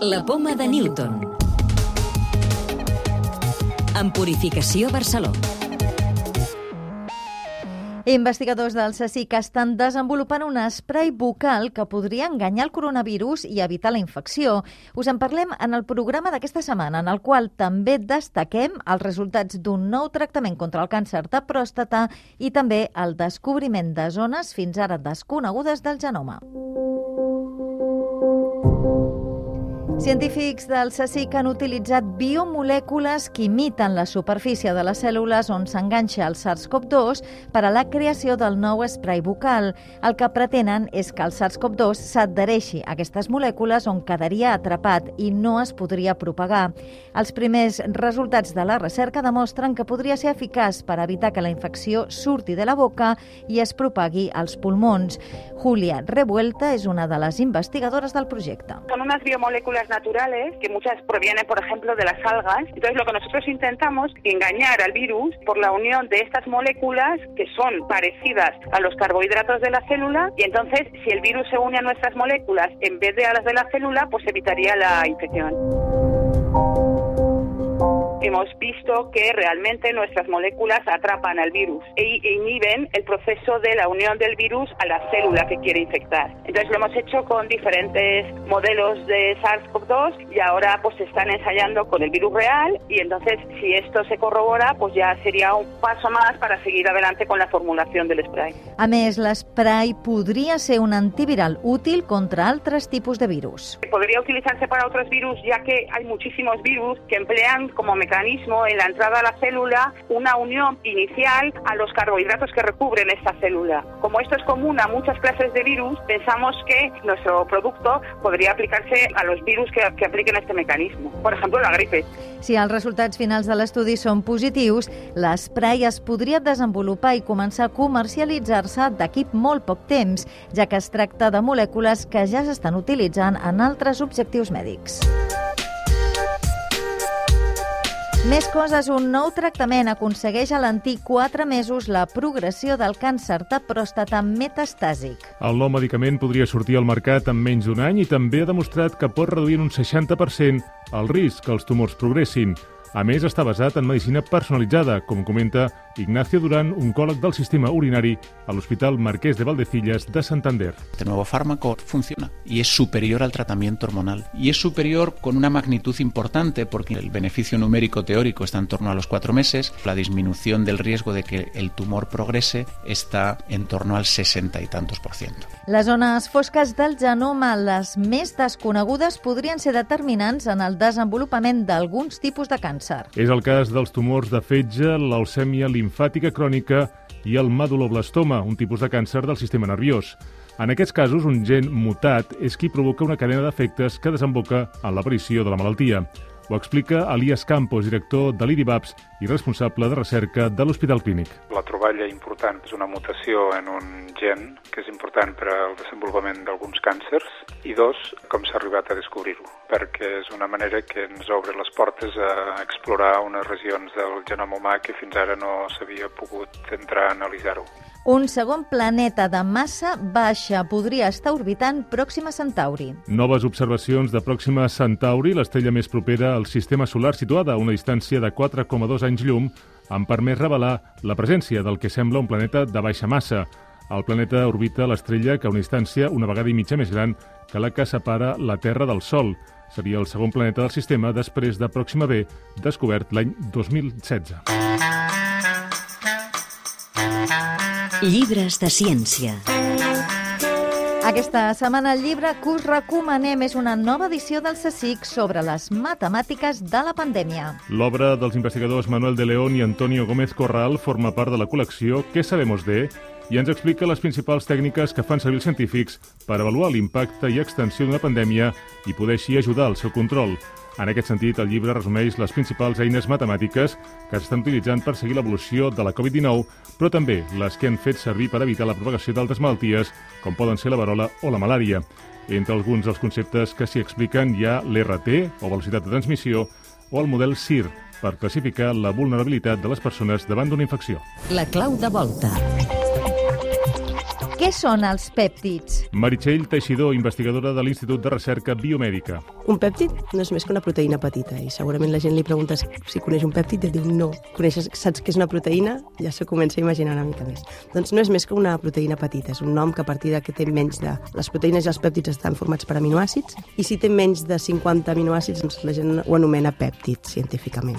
La poma de Newton. En Purificació Barcelona. Investigadors del CSIC estan desenvolupant un spray bucal que podria enganyar el coronavirus i evitar la infecció. Us en parlem en el programa d'aquesta setmana, en el qual també destaquem els resultats d'un nou tractament contra el càncer de pròstata i també el descobriment de zones fins ara desconegudes del genoma. Científics del CSIC han utilitzat biomolècules que imiten la superfície de les cèl·lules on s'enganxa el SARS-CoV-2 per a la creació del nou spray bucal. El que pretenen és que el SARS-CoV-2 s'adhereixi a aquestes molècules on quedaria atrapat i no es podria propagar. Els primers resultats de la recerca demostren que podria ser eficaç per evitar que la infecció surti de la boca i es propagui als pulmons. Julia Revuelta és una de les investigadores del projecte. Són unes biomolècules naturales, que muchas provienen, por ejemplo, de las algas. Entonces, lo que nosotros intentamos engañar al virus por la unión de estas moléculas que son parecidas a los carbohidratos de la célula y entonces, si el virus se une a nuestras moléculas en vez de a las de la célula, pues evitaría la infección hemos visto que realmente nuestras moléculas atrapan al virus e inhiben el proceso de la unión del virus a la célula que quiere infectar. Entonces lo hemos hecho con diferentes modelos de SARS-CoV-2 y ahora pues se están ensayando con el virus real y entonces si esto se corrobora pues ya sería un paso más para seguir adelante con la formulación del spray. A més, l'spray podria ser un antiviral útil contra altres tipus de virus. Podría utilizarse para otros virus ya que hay muchísimos virus que emplean como mecanismo mecanismo en la entrada a la célula una unión inicial a los carbohidratos que recubren esta célula. Como esto es común a muchas clases de virus, pensamos que nuestro producto podria aplicar-se a los virus que, que apliquen este mecanismo. Por ejemplo, la gripe. Si els resultats finals de l'estudi són positius, l'esprai es podria desenvolupar i començar a comercialitzar-se d'aquí molt poc temps, ja que es tracta de molècules que ja s'estan utilitzant en altres objectius mèdics. Més coses, un nou tractament aconsegueix a l'antic 4 mesos la progressió del càncer de pròstata metastàsic. El nou medicament podria sortir al mercat en menys d'un any i també ha demostrat que pot reduir un 60% el risc que els tumors progressin. A més, està basat en medicina personalitzada, com comenta Ignacio Durán, oncòleg del sistema urinari a l'Hospital Marqués de Valdecillas de Santander. Este nuevo fármaco funciona y es superior al tratamiento hormonal. Y es superior con una magnitud importante porque el beneficio numérico teórico está en torno a los cuatro meses, la disminución del riesgo de que el tumor progrese está en torno al 60 y tantos por ciento. Les zones fosques del genoma, les més desconegudes, podrien ser determinants en el desenvolupament d'alguns tipus de càncer càncer. És el cas dels tumors de fetge, l'alcèmia limfàtica crònica i el maduloblastoma, un tipus de càncer del sistema nerviós. En aquests casos, un gen mutat és qui provoca una cadena d'efectes que desemboca en l'aparició de la malaltia. Ho explica Elias Campos, director de l'IRIBAPS i responsable de recerca de l'Hospital Clínic. La troballa important és una mutació en un gen que és important per al desenvolupament d'alguns càncers i dos, com s'ha arribat a descobrir-ho, perquè és una manera que ens obre les portes a explorar unes regions del genoma humà que fins ara no s'havia pogut entrar a analitzar-ho. Un segon planeta de massa baixa podria estar orbitant Pròxima Centauri. Noves observacions de Pròxima Centauri, l'estrella més propera al sistema solar situada a una distància de 4,2 anys llum, han permès revelar la presència del que sembla un planeta de baixa massa. El planeta orbita l'estrella que a una distància una vegada i mitja més gran que la que separa la Terra del Sol. Seria el segon planeta del sistema després de Pròxima B, descobert l'any 2016. Llibres de ciència. Aquesta setmana el llibre que us recomanem és una nova edició del CSIC sobre les matemàtiques de la pandèmia. L'obra dels investigadors Manuel de León i Antonio Gómez Corral forma part de la col·lecció Què sabemos de? I ens explica les principals tècniques que fan servir els científics per avaluar l'impacte i extensió d'una pandèmia i poder així ajudar al seu control. En aquest sentit, el llibre resumeix les principals eines matemàtiques que s'estan utilitzant per seguir l'evolució de la Covid-19, però també les que han fet servir per evitar la propagació d'altres malalties, com poden ser la varola o la malària. Entre alguns dels conceptes que s'hi expliquen hi ha l'RT, o velocitat de transmissió, o el model CIR, per classificar la vulnerabilitat de les persones davant d'una infecció. La clau de volta. Què són els pèptids? Meritxell Teixidor, investigadora de l'Institut de Recerca Biomèdica. Un pèptid no és més que una proteïna petita i segurament la gent li pregunta si coneix un pèptid i et diu no. Coneixes, saps què és una proteïna? Ja se comença a imaginar una mica més. Doncs no és més que una proteïna petita, és un nom que a partir de que té menys de... Les proteïnes i els pèptids estan formats per aminoàcids i si té menys de 50 aminoàcids doncs la gent ho anomena pèptid científicament.